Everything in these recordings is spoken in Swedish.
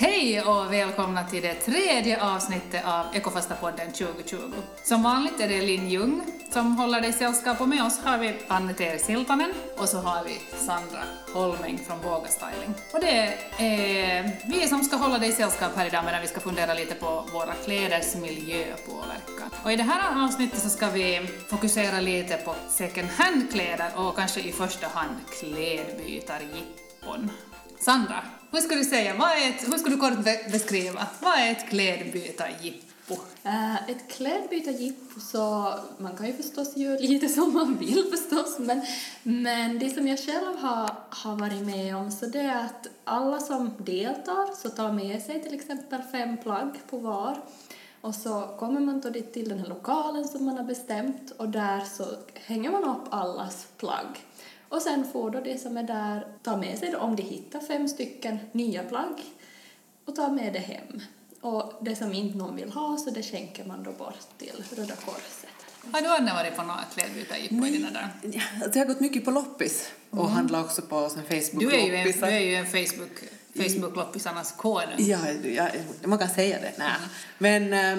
Hej och välkomna till det tredje avsnittet av Ekofasta-podden 2020. Som vanligt är det Linn Ljung som håller dig sällskap och med oss har vi Anne-Teeri Siltanen och så har vi Sandra Holming från Våga Styling. Och det är vi som ska hålla dig sällskap här idag medan vi ska fundera lite på våra kläders miljöpåverkan. Och i det här avsnittet så ska vi fokusera lite på second hand-kläder och kanske i första hand klädbytarjippon. Sandra, hur skulle du säga, vad är ett, hur skulle du kort beskriva, vad är ett klädbytarjippo? Uh, ett klädbytarjippo så man kan ju förstås göra lite som man vill förstås men, men det som jag själv har, har varit med om så det är att alla som deltar så tar med sig till exempel fem plagg på var och så kommer man då dit till den här lokalen som man har bestämt och där så hänger man upp allas plagg. Och sen får då det som är där ta med sig då, om de hittar fem stycken nya plagg och ta med det hem. Och det som inte någon vill ha så det skänker man då bort till Röda Korset. Har du aldrig varit på några klädbytarjippon i dina dagar? Alltså jag har gått mycket på loppis och mm. handlat också på Facebook du är ju en, du är ju en Facebook Facebook-loppisarnas konung. Ja, ja, man kan säga det. Nej. Men, eh,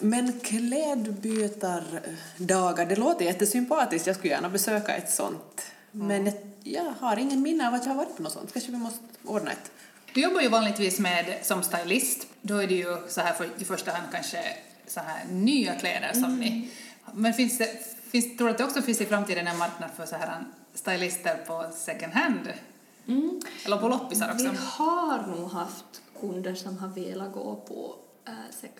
men klädbytardagar, det låter jättesympatiskt. Jag skulle gärna besöka ett sånt. Men jag har ingen minne av att jag har varit på något sånt. Kanske vi måste ordna ett. Du jobbar ju vanligtvis med som stylist. Då är det ju så här för, i första hand kanske så här nya kläder som mm. ni... Men finns det, finns, tror du att det också finns i framtiden en marknad för så här stylister på second hand? Mm. Eller på loppisar också? Vi har nog haft kunder som har velat gå på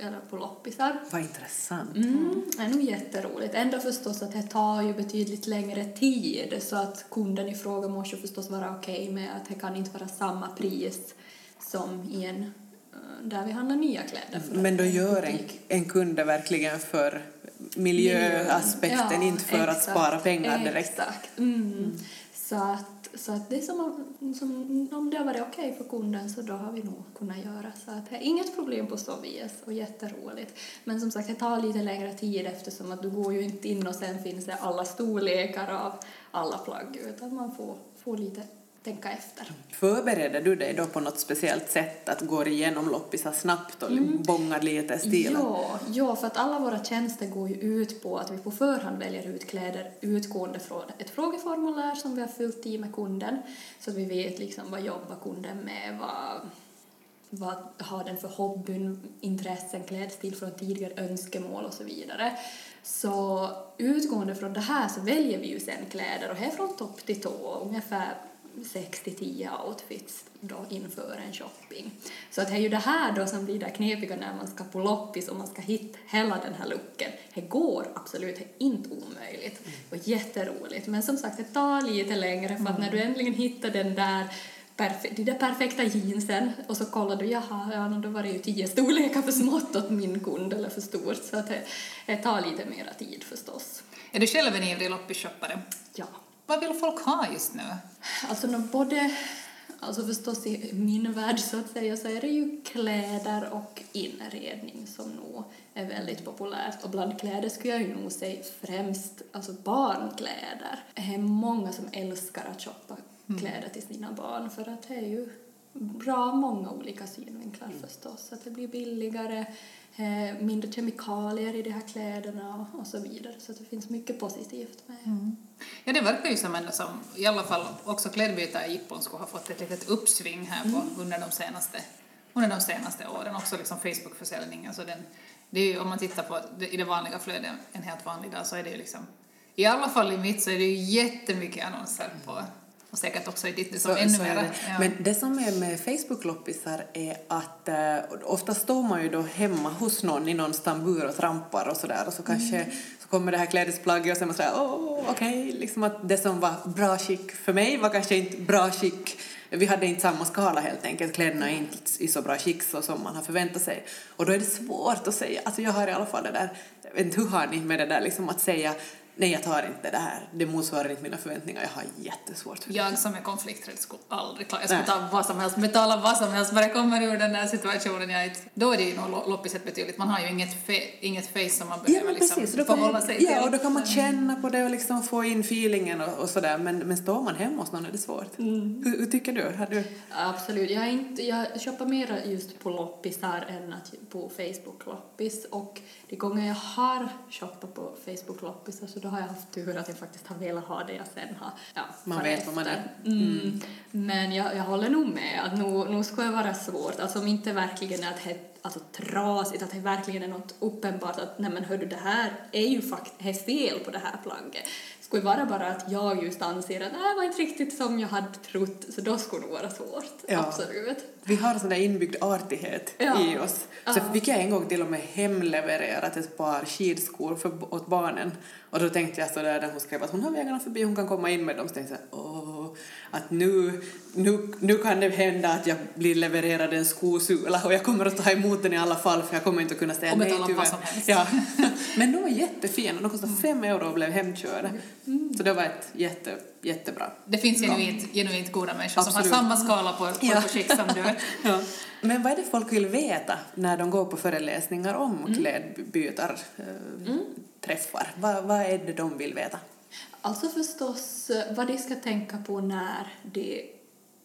eller på loppisar. Vad intressant. Mm, det är nog jätteroligt. Ändå förstås att det tar ju betydligt längre tid så att kunden i fråga måste förstås vara okej okay med att det kan inte vara samma pris som i en äh, där vi handlar nya kläder. Men då gör en, en kund verkligen för miljöaspekten, ja, inte för exakt, att spara pengar direkt. Exakt. Mm. Mm. Så att så att det är som, om, som, om det har varit okej okay för kunden så då har vi nog kunnat göra. Så att det är inget problem på så vis och jätteroligt. Men som sagt, det tar lite längre tid eftersom att du går ju inte in och sen finns det alla storlekar av alla plagg utan man får, får lite tänka efter. Förbereder du dig då på något speciellt sätt, att gå igenom loppisar snabbt och mm. bångar lite stilen? Ja, ja, för att alla våra tjänster går ju ut på att vi på förhand väljer ut kläder utgående från ett frågeformulär som vi har fyllt i med kunden, så att vi vet liksom vad jobbar kunden med, vad vad har den för hobbyn, intressen, klädstil från tidigare önskemål och så vidare. Så utgående från det här så väljer vi ju sen kläder och här från topp till tå, ungefär 6 till 10 outfits då inför en shopping. Så att det är ju det här då som blir det knepiga när man ska på loppis och man ska hitta hela den här looken. Det går absolut, det är inte omöjligt och jätteroligt. Men som sagt, det tar lite längre för att när du äntligen hittar den där perfe de där perfekta jeansen och så kollar du, jaha, ja, då var det ju tio storlekar för smått åt min kund eller för stort så att det, det tar lite mera tid förstås. Är du själv en ivrig loppisshoppare? Ja. Vad vill folk ha just nu? Alltså både, alltså förstås i min värld så att säga så är det ju kläder och inredning som nog är väldigt populärt och bland kläder skulle jag ju nog säga främst alltså barnkläder. Det är många som älskar att shoppa mm. kläder till sina barn för att det är ju bra många olika synvinklar mm. förstås. Att det blir billigare, eh, mindre kemikalier i de här kläderna och, så vidare. Så det finns mycket positivt med mm. Ja, det verkar ju som ändå som, i alla fall också klädbytare i Jippon skulle ha fått ett litet uppsving här på, mm. under, de senaste, under de senaste åren. Också liksom Facebook-försäljningen. Så den, det är ju, om man tittar på det, i det vanliga flödet en helt vanlig dag så är det ju liksom, i alla fall i mitt så är det ju jättemycket annonser på och säkert också i ditt som så, ännu mer. Det. Ja. Men det som är med Facebook-loppisar är att eh, ofta står man ju då hemma hos någon i någon stambur och trampar och sådär och så kanske mm. så kommer det här klädesplagget och så är man sådär åh okej, okay. liksom att det som var bra skick för mig var kanske inte bra skick vi hade inte samma skala helt enkelt, kläderna är inte i så bra skick så som man har förväntat sig. Och då är det svårt att säga, alltså jag har i alla fall det där, jag vet inte hur har ni med det där liksom att säga nej jag tar inte det här, det motsvarar inte mina förväntningar, jag har jättesvårt för det. Jag som är konflikträdd skulle aldrig klara Jag skulle ta vad som helst, betala vad som helst bara jag kommer ur den där situationen. Jag inte, då är det ju nog lo- loppiset betydligt. Man har ju inget, fe, inget face som man Ja, behöver men liksom precis. Förhålla sig till. ja, och då kan man känna på det och liksom få in feelingen och, och sådär. Men, men står man hemma hos någon är det svårt. Mm. Hur, hur tycker du? Har du? Absolut. Jag, inte, jag shoppar mer just på loppisar än på Facebook-loppis. Och de gånger jag har shoppat på Facebook-loppisar så då har jag haft tur att jag faktiskt har velat ha det jag sen har ja, Man vet vad man är. efter. Mm. Men jag, jag håller nog med att nog, nog ska det vara svårt. Alltså om inte verkligen är att det alltså, trasigt, att det verkligen är något uppenbart att nej men hördu det här är ju faktiskt fel på det här plagget. Skulle vara bara att jag just anser att det var inte riktigt som jag hade trott så då skulle det vara svårt. Ja. Absolut. Vi har sån där inbyggd artighet Ja. i oss. Så Ja. fick jag en gång till och med hemlevererat ett par skidskor för, åt barnen. Och då tänkte jag så där när hon skrev att hon har vägarna förbi, hon kan komma in med dem. Så tänkte jag åh, att nu, nu, nu kan det hända att jag blir levererad en skosula och jag kommer att ta emot den i alla fall för jag kommer inte att kunna säga nej tyvärr. som. Ja. Men de var jättefina, de kostade fem euro och blev hemkörda. Mm. Så det var ett jätte, jättebra. Det finns genuint, genuint goda människor som Absolut. har samma skala på, på, Ja. skick som du. Ja. Men vad är det folk vill veta när de går på föreläsningar om Mm. klädbytarträffar? Vad, vad är det de vill veta? Alltså förstås eh, vad de ska tänka på när de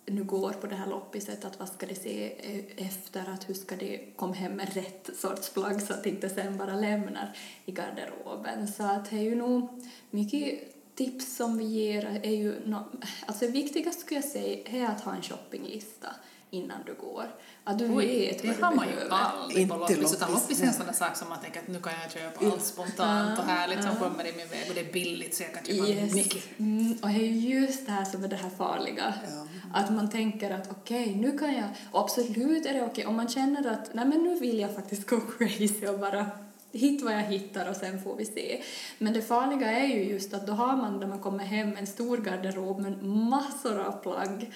nu går på det här loppiset, att vad ska de se efter, att hur ska de komma hem med rätt sorts plagg så att de inte sen bara lämnar i garderoben. Så att det är ju nog mycket tips som vi ger är ju, no, alltså det viktigaste skulle jag säga är att ha en shoppinglista innan du går. Att du vet det vad har du man ju behöver. aldrig på Inte loppis, utan loppis, är en sån där sak som man tänker att nu kan jag köpa allt spontant och härligt som kommer i min väg och det är billigt så jag kan köpa Yes. mycket. Mm, och det är just det här som är det här farliga. Ja. Att man tänker att okej, nu kan jag... Och absolut är det okej om man känner att nej men nu vill jag faktiskt gå crazy och bara hit vad jag hittar och sen får vi se. Men det farliga är ju just att då har man när man kommer hem en stor garderob med massor av plagg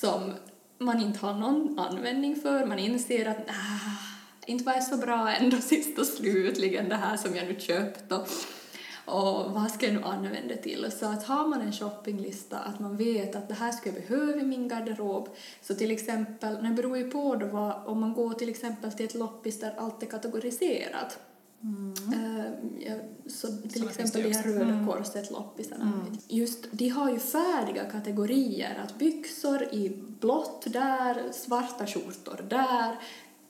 som man inte har någon användning för. Man inser att ah, inte var jag så bra ändå sist och slutligen det här som jag nu köpt och och vad ska jag nu använda det till? Så att har man en shoppinglista, att man vet att det här ska jag behöva i min garderob. Så till exempel, det beror ju på då vad, om man går till exempel till ett loppis där allt är kategoriserat. Eh, ja, så till Såna exempel det de här Röda Korset-loppisarna. Just, de har ju färdiga kategorier, att byxor i blått där, svarta skjortor där,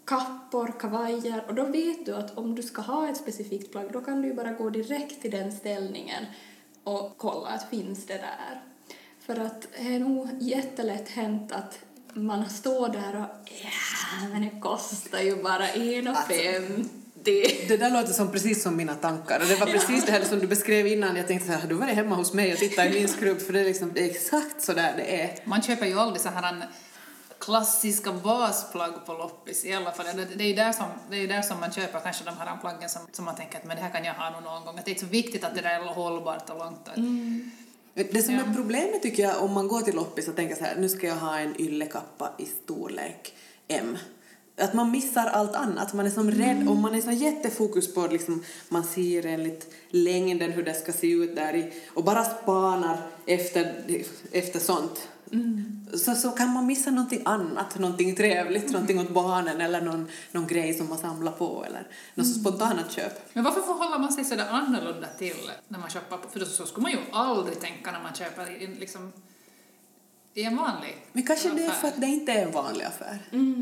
kappor, kavajer. Och då vet du att om du ska ha ett specifikt plagg då kan du ju bara gå direkt till den ställningen och kolla att finns det där. För att det är nog jättelätt hänt att man står där och ja, men det kostar ju bara 1,50. Det där låter som precis som mina tankar. Och det var precis det här som du beskrev innan. Jag tänkte så här, du var hemma hos mig och tittade i min skrubb för det är, liksom, det är exakt så där det är. Man köper ju aldrig så här en klassiska basplagg på loppis i alla fall. Det, det är ju där som, det är där som man köper kanske de här plaggen som, som man tänker att men det här kan jag ha någon gång. Att det är inte så viktigt att det där är hållbart och långt. Det som är problemet tycker jag om man går till loppis och tänker så här, nu ska jag ha en yllekappa i storlek M. Att man missar allt annat. Man är som rädd och man är så jättefokus på liksom, man ser enligt längden hur det ska se ut där i och bara spanar efter, efter sånt. Så, så kan man missa någonting annat, någonting trevligt, någonting åt barnen eller någon, någon grej som man samlar på eller något spontant köp. Men varför förhåller man sig så där annorlunda till när man köper? För så skulle man ju aldrig tänka när man köper liksom, i en vanlig Men kanske det är affär. för att det inte är en vanlig affär.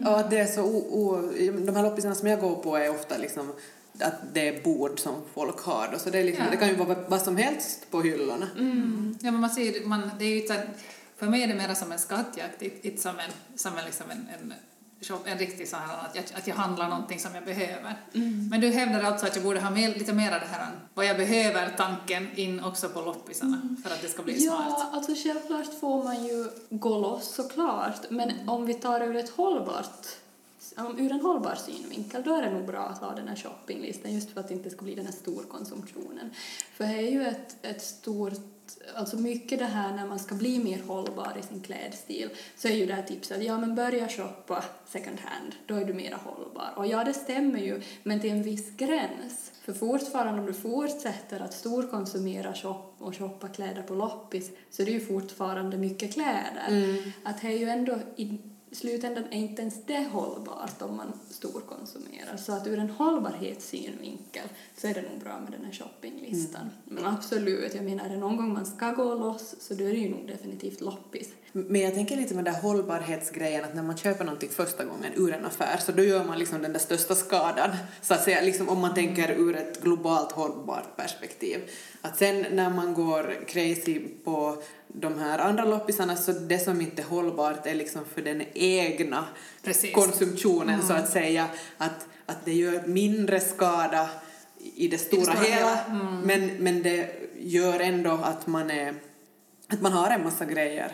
Och att det är så o, o, de här loppisarna som jag går på är ofta liksom att det är bord som folk har då. Så det, är liksom, Ja. det kan ju vara vad som helst på hyllorna. Ja, men man ser, man, det är ju för mig är det mer som en skattjakt, inte som en, som en, liksom en, en, en riktig sån här, att jag, att jag handlar någonting som jag behöver. Men du hävdar alltså att jag borde ha mer, lite mer av det här vad jag behöver-tanken in också på loppisarna för att det ska bli smart. Ja, alltså självklart får man ju gå loss såklart, men om vi tar ur ett hållbart om, ur en hållbar synvinkel, då är det nog bra att ha den här shoppinglistan just för att det inte ska bli den här storkonsumtionen. För det är ju ett, ett stort, alltså mycket det här när man ska bli mer hållbar i sin klädstil så är ju det här tipset, ja men börja shoppa second hand, då är du mer hållbar. Och ja, det stämmer ju, men till en viss gräns. För fortfarande om du fortsätter att storkonsumera shop och shoppa kläder på loppis så är det ju fortfarande mycket kläder. Att det är ju ändå i slutändan är inte ens det hållbart om man storkonsumerar. Så att ur en hållbarhetssynvinkel så är det nog bra med den här shoppinglistan. Men absolut, jag menar är det någon gång man ska gå loss så då är det ju nog definitivt loppis. Men jag tänker lite med den där hållbarhetsgrejen att när man köper någonting första gången ur en affär så då gör man liksom den där största skadan så att säga liksom om man tänker ur ett globalt hållbart perspektiv. Att sen när man går crazy på de här andra loppisarna så det som inte är hållbart är liksom för den egna Precis. konsumtionen så att säga. Att, att det gör mindre skada i det stora, stora hela. hela. men, men det gör ändå att man är att man har en massa grejer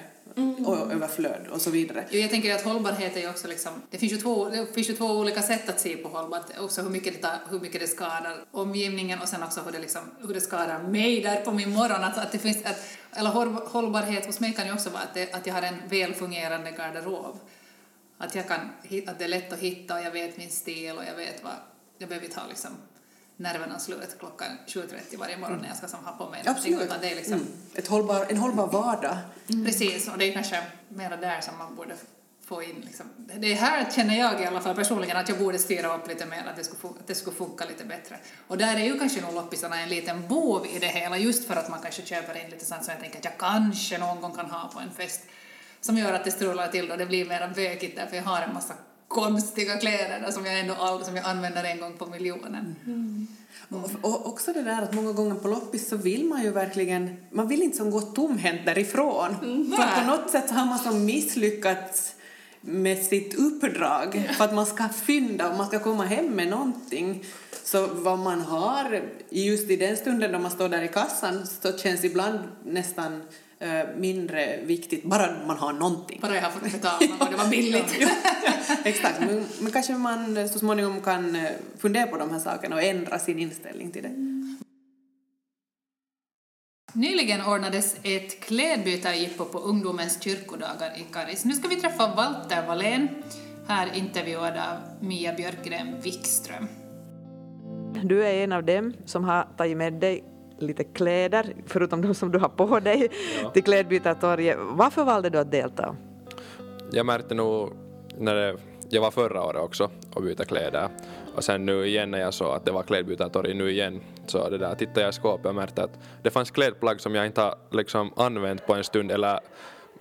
och överflöd och så vidare. Jo, jag tänker att hållbarhet är ju också liksom, det finns ju två, det finns ju två olika sätt att se på hållbarhet, också hur mycket det, tar- hur mycket det skadar omgivningen och sen också hur det, liksom, hur det skadar mig där på min morgon. Att, att det finns, att, eller håll- hållbarhet hos mig kan ju också vara att, det, att jag har en väl fungerande garderob. Att, jag kan, att det är lätt att hitta och jag vet min stil och jag vet vad, jag behöver inte ha liksom nerverna slut klockan 7.30 varje morgon när jag ska som ha på mig någonting, Absolut. utan det är liksom Mm. Ett hållbar, en hållbar vardag. Precis, och det är kanske mera där som man borde få in liksom. Det är här känner jag i alla fall personligen att jag borde styra upp lite mer, att det skulle, att det skulle funka lite bättre. Och där är ju kanske nog loppisarna en liten bov i det hela, just för att man kanske köper in lite sånt som jag tänker att jag kanske någon gång kan ha på en fest, som gör att det strular till och det blir mera bökigt därför jag har en massa konstiga kläder där som jag ändå all, som jag använder en gång på miljonen. Och, och också det där att många gånger på loppis så vill man ju verkligen, man vill inte som gå tomhänt därifrån. För att på något sätt har man som misslyckats med sitt uppdrag för att man ska fynda och man ska komma hem med någonting. Så vad man har just i den stunden då man står där i kassan så känns ibland nästan mindre viktigt, bara man har någonting. Bara jag har fått betala och det var billigt. Ja, exakt, men, men kanske man så småningom kan eh, fundera på de här sakerna och ändra sin inställning till det. Nyligen ordnades ett klädbytarjippo på ungdomens kyrkodagar i Karis. Nu ska vi träffa Walter Wallén, här intervjuad av Mia Björkgren Wikström. Du är en av dem som har tagit med dig lite kläder, förutom de som du har på dig, till Klädbytartorget. Varför valde du att delta? Jag märkte nog när det, jag var förra året också och byta kläder och sen nu igen när jag såg att det var klädbytartorg nu igen så det där tittade jag i skåpet och märkte att det fanns klädplagg som jag inte har liksom använt på en stund eller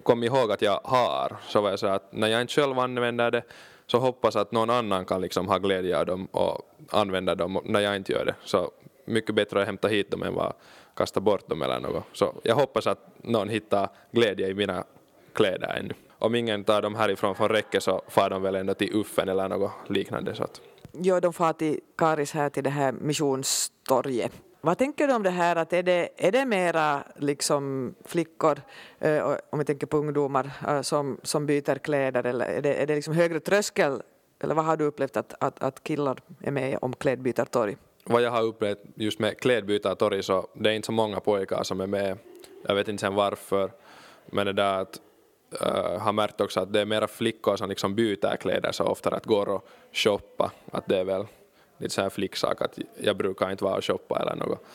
kom ihåg att jag har så var jag så att när jag inte själv använder det så hoppas att någon annan kan liksom ha glädje av dem och använda dem när jag inte gör det så mycket bättre att hämta hit dem än att kasta bort dem eller något så jag hoppas att någon hittar glädje i mina kläder ännu. Om ingen tar dem härifrån från räcke så far de väl ändå till Uffen eller något liknande. Så att. Jo, de far till Karis här till det här missionstorget. Vad tänker du om det här att är det, är det mera liksom flickor, eh, om vi tänker på ungdomar, eh, som, som byter kläder eller är det, är det liksom högre tröskel eller vad har du upplevt att, att, att killar är med om klädbytartorg? Vad jag har upplevt just med klädbytartorg så det är inte så många pojkar som är med. Jag vet inte sen varför. Men det där att uh, har märkt också att det är mera flickor som liksom byter kläder så ofta att går och shoppa. Att det är väl lite så här flicksak att jag brukar inte vara och shoppa eller något.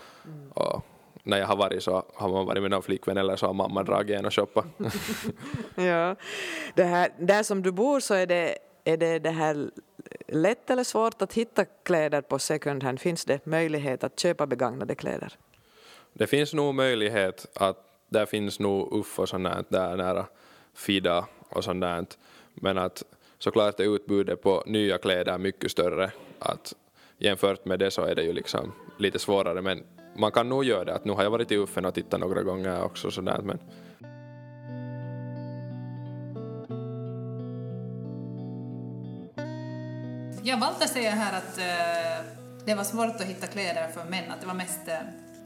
Och när jag har varit så har man varit med någon flickvän eller så har mamma dragit en och shoppa. Ja. Det här, där som du bor så är det, är det, det här lätt eller svårt att hitta kläder på second hand? Finns det möjlighet att köpa begagnade kläder? Det finns nog möjlighet att där finns nog Uff och sånt där, där nära Fida och sånt där. Men att såklart är utbudet på nya kläder mycket större. Att jämfört med det så är det ju liksom lite svårare men man kan nog göra det. Att nu har jag varit i Uffen och tittat några gånger också sådär men Ja, Walter säger här att eh, det var svårt att hitta kläder för män, att det var mest, eh,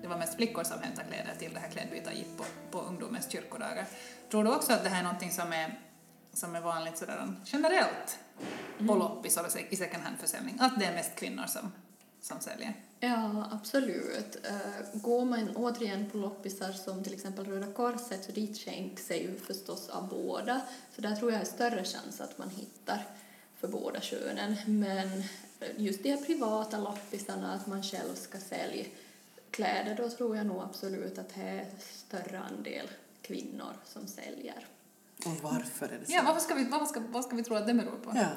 det var mest flickor som hämtade kläder till det här klädbytarjippo på ungdomens kyrkodagar. Tror du också att det här är någonting som är, som är vanligt sådär generellt på loppis och i second hand-försäljning? Att det är mest kvinnor som, som säljer? Ja, absolut. Uh, går man återigen på loppisar som till exempel Röda Korset så dit skänks sig ju förstås av båda. Så där tror jag är större chans att man hittar för båda könen. Men just de här privata loppisarna, att man själv ska sälja kläder, då tror jag nog absolut att det är större andel kvinnor som säljer. Och varför är det så? Ja, varför ska vi, vad, ska, vad ska vi tro att det beror på? Ja.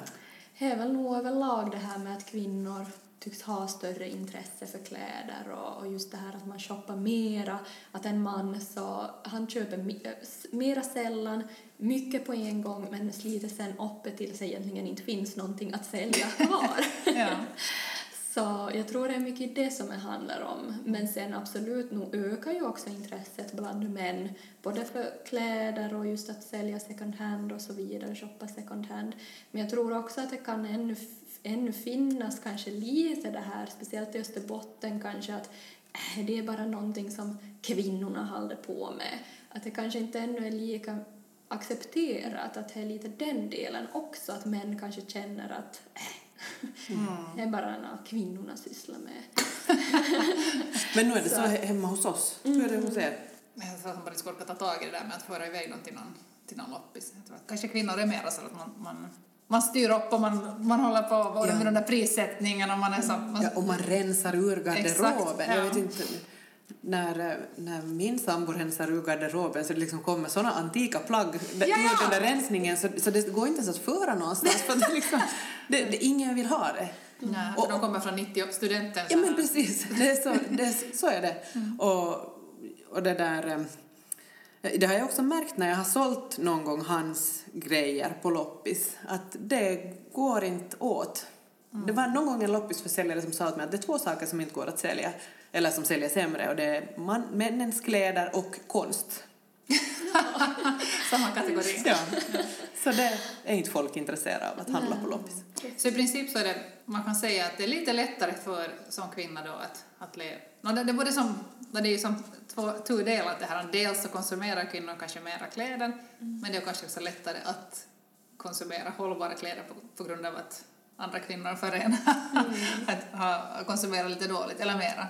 Det är väl nog överlag det här med att kvinnor tycks ha större intresse för kläder och, och just det här att man shoppar mera, att en man så, han köper s- mera sällan, mycket på en gång men sliter sen upp tills det egentligen inte finns någonting att sälja kvar. Ja. Så jag tror det är mycket det som det handlar om. Men sen absolut, nog ökar ju också intresset bland män, både för kläder och just att sälja second hand och så vidare, shoppa second hand. Men jag tror också att det kan ännu, ännu finnas kanske lite det här, speciellt i Österbotten kanske, att äh, det är bara någonting som kvinnorna håller på med. Att det kanske inte ännu är lika accepterat att det är lite den delen också, att män kanske känner att äh, det är bara något kvinnorna sysslar med. Men nu är det så, Så. hemma hos oss. Hur är det hos er? Men jag tror att man bara ska orka ta tag i det där med att föra iväg någon till någon, till någon loppis. Jag tror att kanske kvinnor är mer så att man, man, man styr upp och man, man håller på både Ja. med den där prissättningen och man är så... Man, Ja, och man rensar ur garderoben. Exakt, ja. Jag vet inte, när, eh, när min sambo rensar ur garderoben så det liksom kommer såna antika plagg ja, Ja, ja. den där rensningen så, så det går inte ens att föra någonstans för det, är liksom, det, det, ingen vill ha det. Nej, Och- de kommer från 90 studenter. Ja men precis, det är så, det är, så är det. Och, och det där... eh, Det har jag också märkt när jag har sålt någon gång hans grejer på loppis, att det går inte åt. Det var någon gång en loppisförsäljare som sa åt mig att det är två saker som inte går att sälja, eller som säljer sämre, och det är man, männens kläder och konst. Samma kategori. Ja. Så det är inte folk intresserade av att handla på loppis. Så i princip så är det, man kan säga att det är lite lättare för som kvinna då att, att leva. No, det, det, är både som, det är ju som två tudelat det här. Dels så konsumerar kvinnor kanske mera kläder, men det är kanske också lättare att konsumera hållbara kläder på, på grund av att andra kvinnor förenar att ha, konsumera lite dåligt eller mera.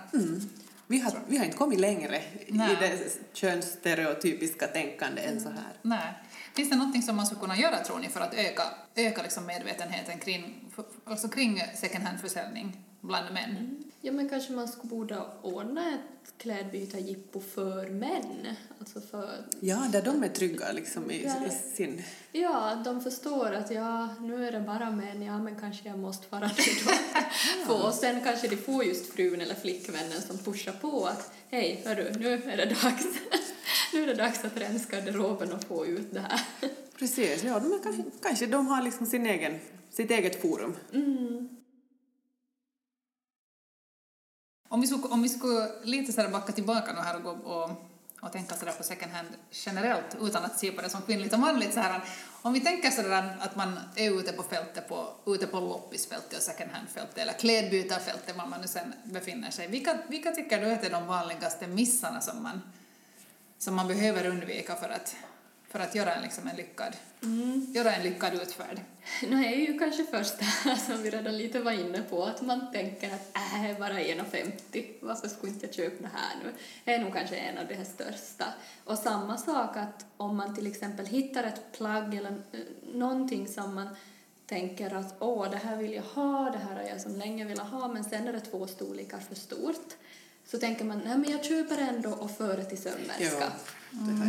Vi har, vi har inte kommit längre Nej. i det könsstereotypiska tänkande än så här. Nej. Finns det någonting som man skulle kunna göra tror ni för att öka, öka liksom medvetenheten kring, alltså kring second hand-försäljning bland män? Ja, men kanske man skulle borde ordna ett klädbytarjippo för män. Alltså för, Ja, där de är trygga liksom i, Ja. i sin... ja, de förstår att ja, nu är det bara män, ja men kanske jag måste vara det då. Få, och sen kanske de får just frun eller flickvännen som pushar på att hej, hörru, nu är det dags. nu är det dags att rensa garderoben och få ut det här. Precis, ja, de kanske, kanske de har liksom sin egen, sitt eget forum. Om vi skulle, om vi skulle lite så här backa tillbaka nu här och, gå och, och tänka så där på second hand generellt utan att se på det som kvinnligt och manligt så här. Om vi tänker så där att man är ute på fältet, på, ute på loppisfältet och second hand-fältet eller klädbytarfältet var man nu sen befinner sig. Vilka, vilka tycker du att är de vanligaste missarna som man, som man behöver undvika för att, för att göra en, liksom en, lyckad, göra en lyckad utfärd? Nu är ju kanske första som vi redan lite var inne på, att man tänker att äh, bara 1,50, varför skulle inte jag köpa det här nu? Det är nog kanske en av de här största. Och samma sak att om man till exempel hittar ett plagg eller eh, någonting som man tänker att åh, det här vill jag ha, det här har jag som länge velat ha, men sen är det två storlekar för stort. Så tänker man, nej men jag köper ändå och för det till sömmerska.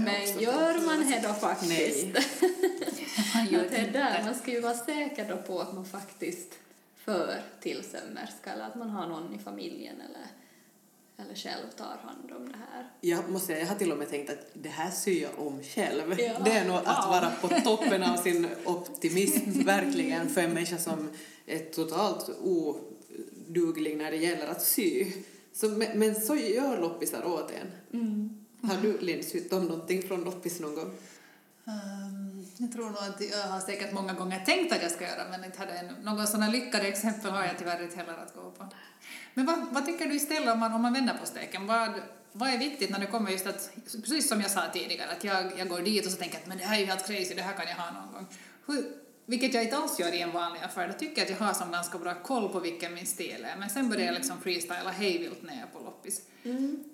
Men gör man det då faktiskt? Nej. Man gör Att det där. Man ska ju vara säker då på att man faktiskt för till sömmerska eller att man har någon i familjen eller, eller själv tar hand om det här. Jag måste säga, jag har till och med tänkt att det här syr jag om själv. Ja. Det är nog att vara på toppen av sin optimism, verkligen, för en människa som är totalt oduglig när det gäller att sy. Så, men, men så gör loppisar åt en. Har du, Linn, sytt om någonting från loppis någon gång? Ehm, jag tror nog att jag har säkert många gånger tänkt att jag ska göra men inte hade ännu. Några sådana lyckade exempel har jag tyvärr inte heller att gå på. Men vad, vad tycker du istället om man, om man vänder på steken? Vad, vad är viktigt när det kommer just att, precis som jag sa tidigare, att jag, jag går dit och så tänker att men det här är ju helt crazy, det här kan jag ha någon gång. Hur, vilket jag inte alls gör i en vanlig affär. Då tycker jag att jag har som ganska bra koll på vilken min stil är. Men sen börjar jag liksom freestyla hejvilt när jag är på loppis.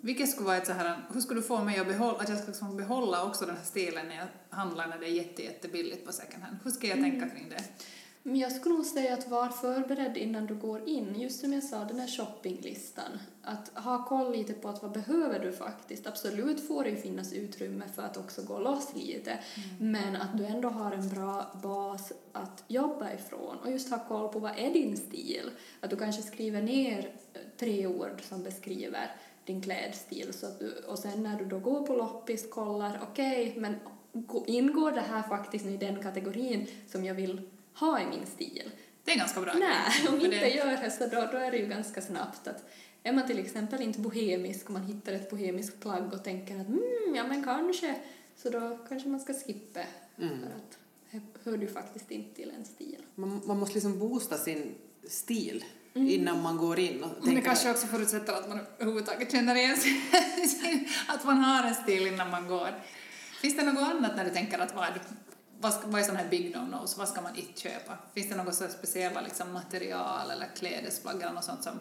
Vilket skulle vara ett så här, hur skulle du få mig att behålla, att jag ska liksom behålla också den här stilen när jag handlar när det är jätte, jättebilligt på second hand? Hur ska jag tänka kring det? Men jag skulle nog säga att var förberedd innan du går in. Just som jag sa, den här shoppinglistan. Att ha koll lite på att vad behöver du faktiskt. Absolut får det ju finnas utrymme för att också gå loss lite. Men att du ändå har en bra bas att jobba ifrån. Och just ha koll på vad är din stil. Att du kanske skriver ner eh, tre ord som beskriver din klädstil. Så att du, och sen när du då går på loppis kollar, okej, men gå- ingår det här faktiskt i den kategorin som jag vill ha i min stil? Det är ganska bra. Nej, om inte det- gör det så då, då är det ju ganska snabbt att är man till exempel inte bohemisk och man hittar ett bohemiskt plagg och tänker att mm, ja men kanske, så då kanske man ska skippa för att det hör ju faktiskt inte till en stil. Man, man måste liksom boosta sin stil innan man går in och Men det tänker kanske också förutsätter att man överhuvudtaget känner igen sig, att man har en stil innan man går. Finns det något annat när du tänker att vad, vad, ska, vad är sådana här big no-nos, vad ska man inte köpa? Finns det något så speciella liksom, material eller klädesplagg eller något sånt som,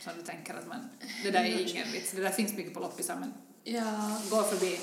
som du tänker att man, det där är ingen vits, det där finns mycket på loppisar men Ja, gå förbi.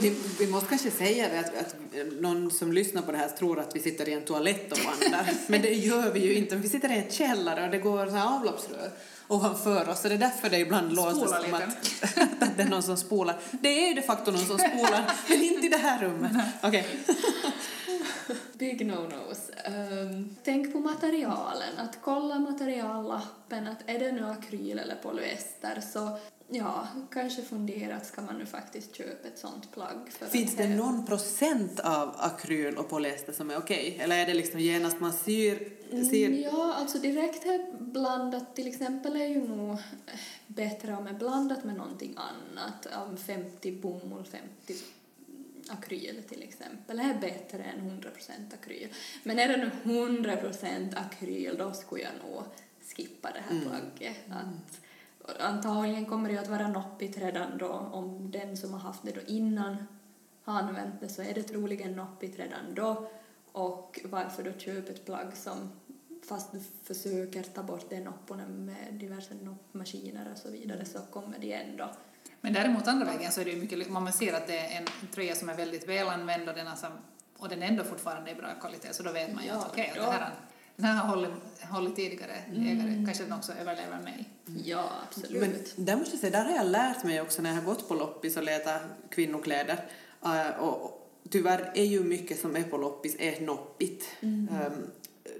Vi, vi måste kanske säga det att, att någon som lyssnar på det här tror att vi sitter i en toalett och vandrar. Men det gör vi ju inte. Vi sitter i en källare och det går så här avloppsrör ovanför oss. Så det är därför det ibland låter som att, att det är någon som spolar. Det är ju de facto någon som spolar, men inte i det här rummet. Okej. big no-nos. Ehm, tänk på materialen, att kolla materiallappen, att är det nu akryl eller polyester så ja, kanske fundera att ska man nu faktiskt köpa ett sånt plagg. För Finns det någon procent av akryl och polyester som är okej? Eller är det liksom genast man syr, syr Mm, Ja, alltså direkt här blandat till exempel är ju nog bättre om är blandat med någonting annat. Om 50 bomull, 50 akryl till exempel är bättre än 100% akryl. Men är det nu 100% akryl då skulle jag nog skippa det här plagget. Att, antagligen kommer det att vara noppigt redan då om den som har haft det då innan har använt det så är det troligen noppigt redan då. Och varför då köpa ett plagg som fast du försöker ta bort den nopporna med diverse noppmaskiner och så vidare så kommer det ändå. Men däremot andra vägen så är det ju mycket, man ser att det är en tröja som är väldigt välanvänd och den, alltså, och den ändå fortfarande är bra kvalitet så då vet man ju Ja, att okej, då- det här, den har hållit, hållit tidigare ägare, kanske den också överlever mig. Ja, absolut. Men där måste jag säga, där har jag lärt mig också när jag har gått på loppis och letat kvinnokläder. Uh, och, tyvärr är ju mycket som är på loppis är noppigt. Um,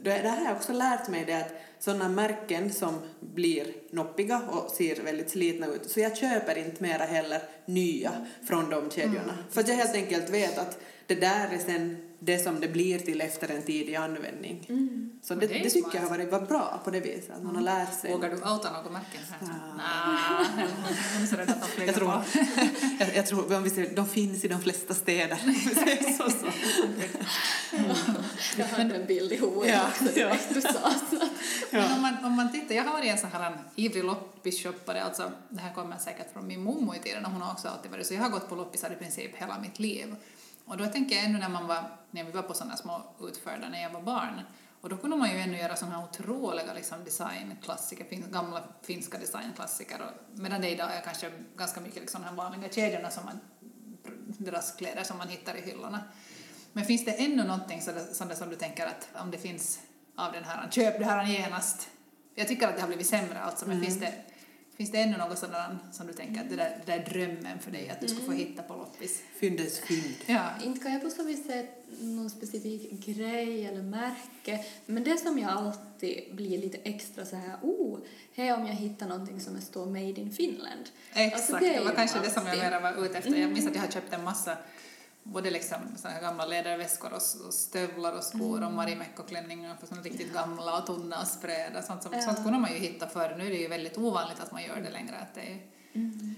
det, det här har jag också lärt mig det att sådana märken som blir noppiga och ser väldigt slitna ut, så jag köper inte mera heller nya från de kedjorna. För att jag helt enkelt vet att det där är sen det som det blir till efter en tid i användning. Så det, det det tycker jag har varit, varit bra på det viset, att man har lärt sig. Vågar du outa något märken här? Nej, jag tror, jag, jag tror om vi ser, de finns i de flesta städer. Så, så. jag hade en bild i huvudet Ja, också ja. du sa så. Men om man, om man tittar, jag har varit en sån här ivrig loppisshoppare, alltså det här kommer säkert från min mommo i tiden hon har också alltid varit så jag har gått på loppisar i princip hela mitt liv. Och då tänker jag ännu när man var, när vi var på sådana små utförda när jag var barn, och då kunde man ju ännu göra sådana här otroliga liksom, designklassiker, fin, gamla finska designklassiker, och, medan det idag är kanske ganska mycket liksom, de här vanliga kedjorna som man, deras kläder som man hittar i hyllorna. Men finns det ännu någonting sådär, som du tänker att om det finns av den här, köp det här genast. Jag tycker att det har blivit sämre alltså, men finns, det, finns det ännu något sådant som du tänker att det där, det där drömmen för dig att du skulle få hitta på loppis? Fyndens fynd. Ja. Inte kan jag på så vis säga någon specifik grej eller märke, men det som jag alltid blir lite extra så här, oh, här om jag hittar någonting som det står Made in Finland. Exakt, Alltså, det, är var kanske det som jag alltid- mera var ute efter. Jag minns att jag har köpt en massa både liksom såna gamla läderväskor och, stövlar och skor och marimekkoklänningar för såna riktigt gamla och tunna och spräda. Sånt, som, Ja. sånt kunde man ju hitta förr. Nu är det ju väldigt ovanligt att man gör det längre. Att det är,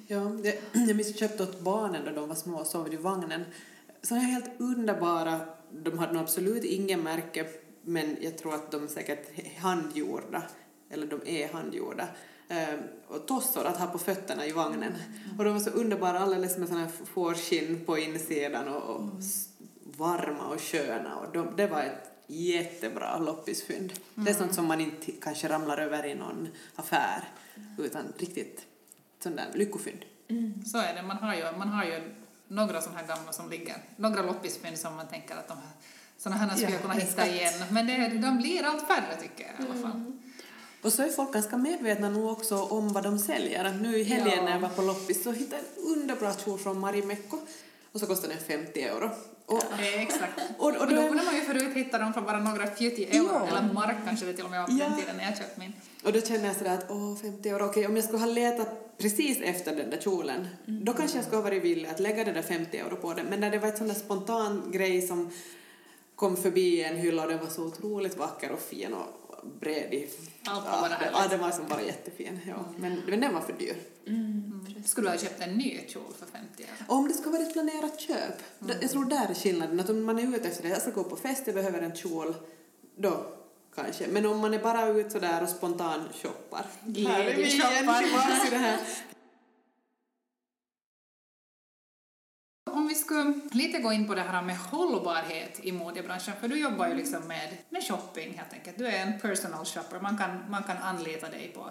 Ja, det, jag minns att jag köpte åt barnen då de var små och sov i vagnen. Såna här helt underbara, de hade nog absolut ingen märke, men jag tror att de är säkert handgjorda, eller de är handgjorda. Ehm, och tossor att ha på fötterna i vagnen. Och de var så underbara, alldeles med såna här fårskinn på insidan och, och s- varma och sköna. Och de, det var ett jättebra loppisfynd. Det är sånt som man inte kanske ramlar över i någon affär, utan riktigt sån där lyckofynd. Så är det. Man har ju, man har ju några sådana här gamla som ligger, några loppisfynd som man tänker att de här, sådana här skulle Ja, jag kunna hitta exakt. igen. Men det, de blir allt färre tycker jag i alla fall. Mm. Och så är folk ganska medvetna nu också om vad de säljer. Nu i helgen Ja. när jag var på loppis så hittade jag en underbra kjol från Marimekko och så kostade den 50 euro. Och, Eh, exakt. och, och Och då kunde man ju förut hitta dem för bara några 40 euro, Ja. eller mark kanske det till och med var på Ja. den tiden när jag köpte min. Och då känner jag sådär att åh, 50 euro, okej, om jag skulle ha letat precis efter den där kjolen, då kanske jag skulle ha varit villig att lägga det där 50 euro på den. Men när det var ett sån där spontan grej som kom förbi en hylla och den var så otroligt vacker och fin och bred i... Allt var ja, bara härligt. Ja, den var som bara jättefin. Ja. Men, men den var för dyr. Skulle du ha köpt en ny kjol för 50 euro? Och om det ska vara ett planerat köp, d- jag tror där är skillnaden, att om man är ute efter det, jag ska gå på fest, jag behöver en kjol, då kanske. Men om man är bara ute sådär och spontan shoppar. Glädjeshoppar. Om vi ska lite gå in på det här med hållbarhet i modebranschen, för du jobbar ju liksom med, med shopping helt enkelt. Du är en personal shopper, man kan, man kan anlita dig på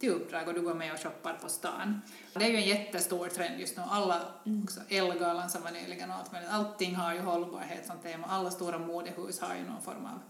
till uppdrag och du går med och shoppar på stan. Det är ju en jättestor trend just nu. Alla, också Elgalan som var nyligen och allt möjligt, allting har ju hållbarhet som tema. Alla stora modehus har ju någon form av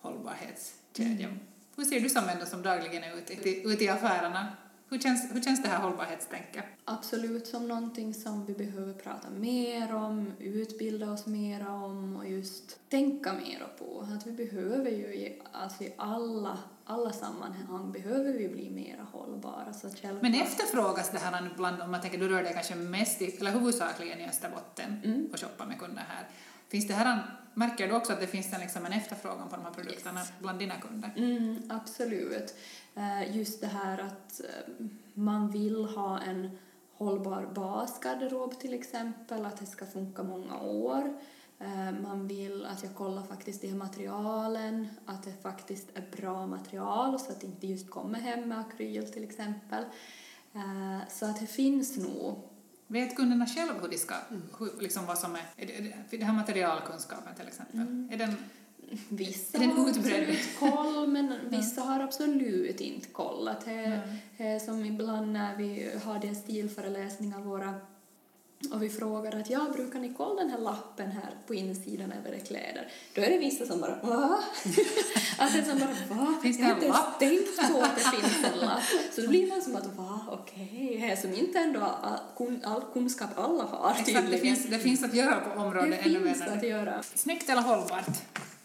hållbarhetskedja. Hur ser du som ändå som dagligen är ute, ute i affärerna? Hur känns, hur känns det här hållbarhetstänket? Absolut som någonting som vi behöver prata mer om, utbilda oss mer om och just tänka mer på. Att vi behöver ju i, alltså i alla, alla sammanhang behöver vi bli mer hållbara. Så självklart- Men efterfrågas det här bland, om man tänker, du rör dig kanske mest i, eller huvudsakligen i Österbotten och shoppar med kunder här. Finns det här, märker du också att det finns en, liksom en efterfrågan på de här produkterna bland dina kunder? Mm, absolut. Eh, Just det här att eh, man vill ha en hållbar basgarderob till exempel, att det ska funka många år. Eh, Man vill att jag kollar faktiskt de här materialen, att det faktiskt är bra material så att det inte just kommer hem med akryl till exempel. Så att det finns nog Vet kunderna själva hur de ska, hur, liksom vad som är, är det, det, här materialkunskapen till exempel, är den, Vissa Är den har absolut koll, men vissa har absolut inte koll. Att det, det är som ibland när vi har de stilföreläsningar våra och vi frågar att ja, brukar ni kolla den här lappen här på insidan över era kläder? Då är det vissa som bara va? är som bara va? Finns det Jag har en inte ens lapp? tänkt på att det finns en lapp. Så då blir man som att va, okej, okay. som inte ändå all, kun- all kunskap alla har exakt, det finns, det finns att göra på området det ännu finns att göra. Snyggt eller hållbart?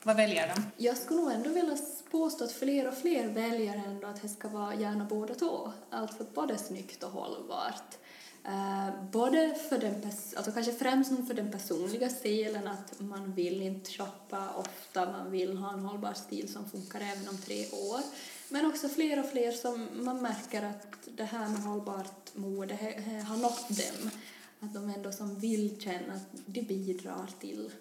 Vad väljer de? Jag skulle nog ändå vilja påstå att fler och fler väljer ändå att det ska vara gärna båda två. Alltså både snyggt och hållbart. Eh, både för den, pers- alltså kanske främst nog för den personliga stilen, att man vill inte shoppa ofta, man vill ha en hållbar stil som funkar även om tre år. Men också fler och fler som man märker att det här med hållbart mode har nått dem. Att de ändå som vill känna att det bidrar till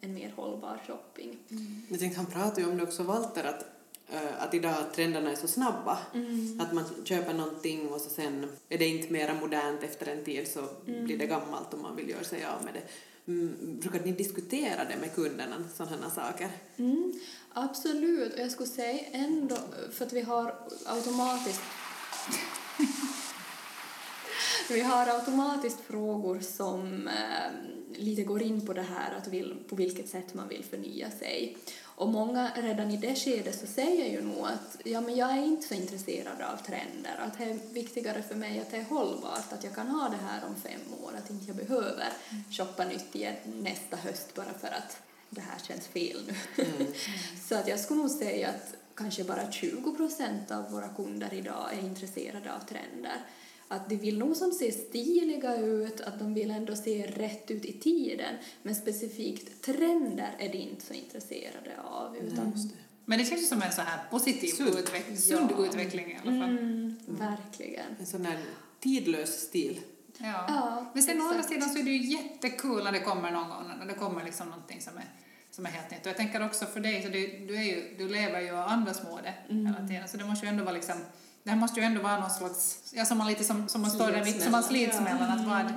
en mer hållbar shopping. Mm. Jag tänkte, han pratade ju om det också, Walter, att, att idag trenderna är så snabba. Att man köper någonting och så sen är det inte mera modernt efter en tid så blir det gammalt och man vill göra sig av med det. Mm, brukar ni diskutera det med kunderna, sådana saker? Mm, absolut, och jag skulle säga ändå, för att vi har automatiskt vi har automatiskt frågor som eh, lite går in på det här att vill, på vilket sätt man vill förnya sig. Och många redan i det skedet så säger ju nog att ja, men jag är inte så intresserad av trender, att det är viktigare för mig att det är hållbart, att jag kan ha det här om fem år, att inte jag behöver shoppa nytt igen nästa höst bara för att det här känns fel nu. så att jag skulle nog säga att kanske bara 20 procent av våra kunder idag är intresserade av trender. Att de vill nog som ser stiliga ut, att de vill ändå se rätt ut i tiden, men specifikt trender är de inte så intresserade av. Utan, Men det känns ju som en så här positiv Sund. utveckling, sund Ja. utveckling i alla fall. mm, verkligen. En sån här tidlös stil. Ja. Ja, Men sen å andra sidan så är det ju jättekul när det kommer någon gång, när det kommer liksom någonting som är, som är helt nytt. Och jag tänker också för dig, så du, du, är ju, du lever ju av andras mode Mm. hela tiden, så det måste ju ändå vara liksom, det här måste ju ändå vara någon slags, ja som man lite som, som man står där mitt, som man slits mellan, att vad,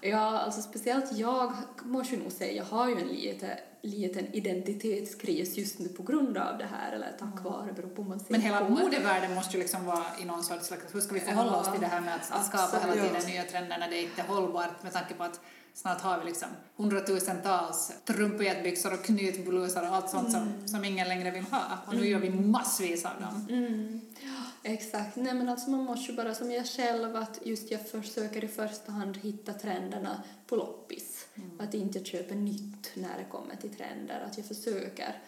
Ja, alltså speciellt jag måste ju nog säga, jag har ju en lite, liten identitetskris just nu på grund av det här, eller tack vare, beror på man ser Men hela modevärlden måste ju liksom vara i någon sorts, slags- hur ska vi förhålla Ja, oss till det här med att, att skapa hela tiden nya trender när det inte är hållbart med tanke på att snart har vi liksom hundratusentals trumpetbyxor och knytblusar och allt sånt som, som ingen längre vill ha. Och nu gör vi massvis av dem. Mm. Exakt. Nej men alltså man måste ju bara som jag själv att just jag försöker i första hand hitta trenderna på loppis. Att inte jag köper nytt när det kommer till trender. Att jag försöker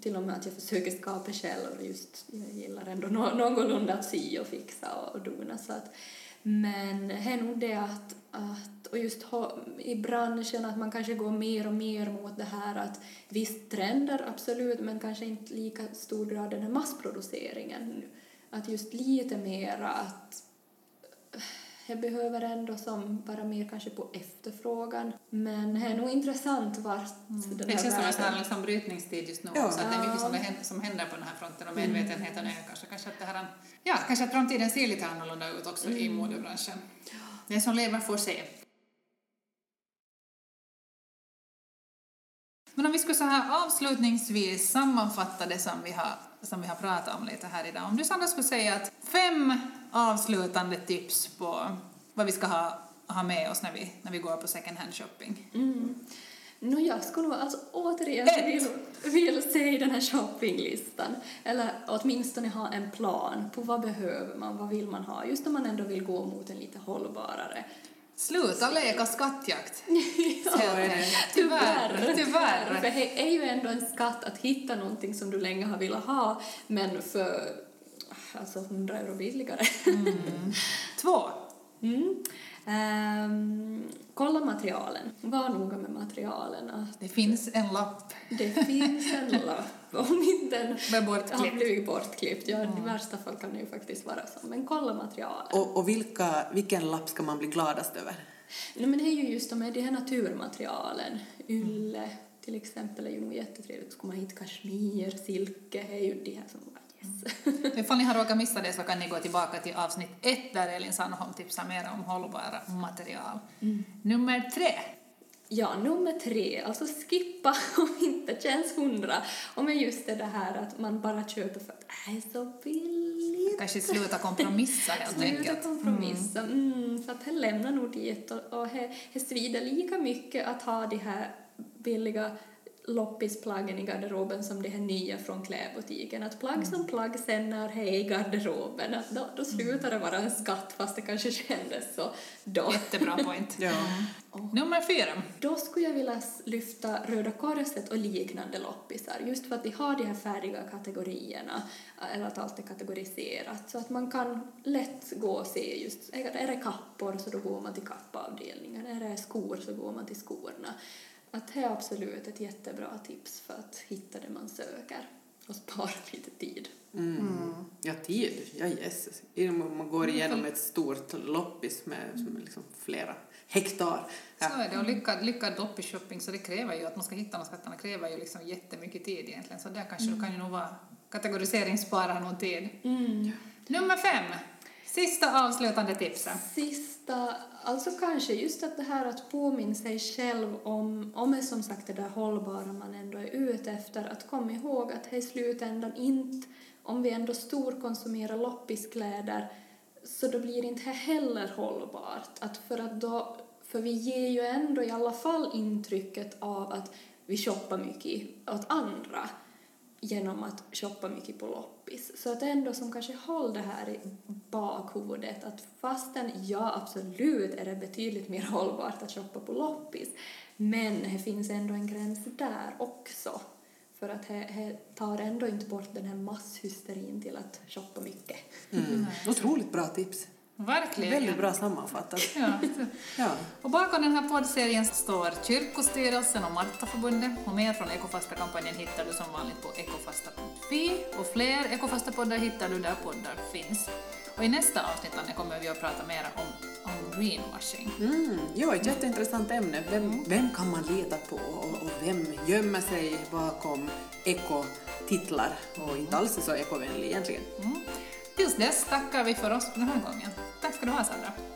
till och med att jag försöker skapa själv just jag gillar ändå nå- någorlunda att sy och fixa och, och dona så att men det är nog det att, att och just ha, i branschen att man kanske går mer och mer mot det här att visst trender absolut men kanske inte lika stor grad den här massproduceringen. Att just lite mera att jag behöver ändå som bara mer kanske på efterfrågan. Men det är nog intressant vart den Det känns som en sån liksom brytningstid just nu Ja. också, att det är mycket som, händer, som händer på den här fronten och medvetenheten ökar. Så kanske att det här, ja, kanske att framtiden ser lite annorlunda ut också i modebranschen. Den som lever får se. Men om vi skulle så här avslutningsvis sammanfatta det som vi har, som vi har pratat om lite här idag. Om du Sandra skulle säga att fem avslutande tips på vad vi ska ha, ha med oss när vi, när vi går på second hand shopping. Mm. No, jag skulle alltså återigen Ett. vill, vill se den här shoppinglistan, eller åtminstone ha en plan på vad behöver man, vad vill man ha, just när man ändå vill gå mot en lite hållbarare. Sluta leka skattjakt. Ja. Tyvärr. Tyvärr. För det är ju ändå en skatt att hitta någonting som du länge har velat ha, men för alltså 100 euro billigare. Två. Mm. Ehm, kolla materialen. Var noga med materialen. Att Det finns en lapp det finns en lapp. Om inte den har blivit bortklippt. Ja, i värsta fall kan det ju faktiskt vara så. Men kolla materialen. Och, och vilka, vilken lapp ska man bli gladast över? Nej, men det är ju just de här, de här naturmaterialen. Ylle till exempel är ju nog jättetrevligt. Ska man hit kashmir, silke, är ju de här som yes. Ifall ni har råkat missa det så kan ni gå tillbaka till avsnitt ett där Elin Sandholm tipsar mer om hållbara material. Nummer tre. Ja, nummer tre, alltså skippa om inte känns hundra. Och men just det här att man bara köper för att det är så billigt. Kanske sluta kompromissa helt Sluta enkelt. kompromissa. Mm. för att det lämnar nog dit och, det svider lika mycket att ha de här billiga loppisplaggen i garderoben som de här nya från klädbutiken. Att plagg som plagg sen när det är i garderoben, att då, då slutar det vara en skatt fast det kanske kändes så då. Jättebra point. Ja. Nummer fyra. Då skulle jag vilja lyfta Röda Korset och liknande loppisar, just för att de har de här färdiga kategorierna, eller att allt är kategoriserat, så att man kan lätt gå och se just, är är det kappor så då går man till kappavdelningen, är det skor så går man till skorna. Att det är absolut ett jättebra tips för att hitta det man söker och spara lite tid. Mm. Ja, tid. Ja. Innan Man går igenom ett stort loppis med som är liksom flera hektar. Ja. Så är det. Och lyckad, lyckad loppisshopping så det kräver ju att man ska hitta de skatterna kräver ju liksom jättemycket tid egentligen. Så där kanske du kan ju nog vara kategorisering sparar någon tid. Nummer fem. Sista avslutande tipsen. Sista, alltså kanske just att det här att påminna sig själv om, om är som sagt det där hållbara man ändå är ute efter, att komma ihåg att i slutändan inte, om vi ändå storkonsumerar loppiskläder, så då blir det inte heller hållbart. Att för att då, för vi ger ju ändå i alla fall intrycket av att vi shoppar mycket åt andra genom att shoppa mycket på loppis. Så att ändå som kanske håll det här i bakhuvudet att fastän ja absolut är det betydligt mer hållbart att shoppa på loppis men det finns ändå en gräns där också. För att det, tar ändå inte bort den här masshysterin till att shoppa mycket. Mm. Otroligt bra tips. Verkligen. Väldigt bra sammanfattat. Ja. Ja. Och bakom den här poddserien står Kyrkostyrelsen och Martaförbundet och mer från Ekofasta-kampanjen hittar du som vanligt på ekofasta.fi och fler Ekofasta-poddar hittar du där poddar finns. Och i nästa avsnitt Anne, kommer vi att prata mer om, om greenwashing. Mm, jo, ett jätteintressant ämne. Vem, vem kan man lita på och, och vem gömmer sig bakom ekotitlar och inte alls är så ekovänlig egentligen? Mm. Tills dess tackar vi för oss den här gången. Tack ska du ha Sandra.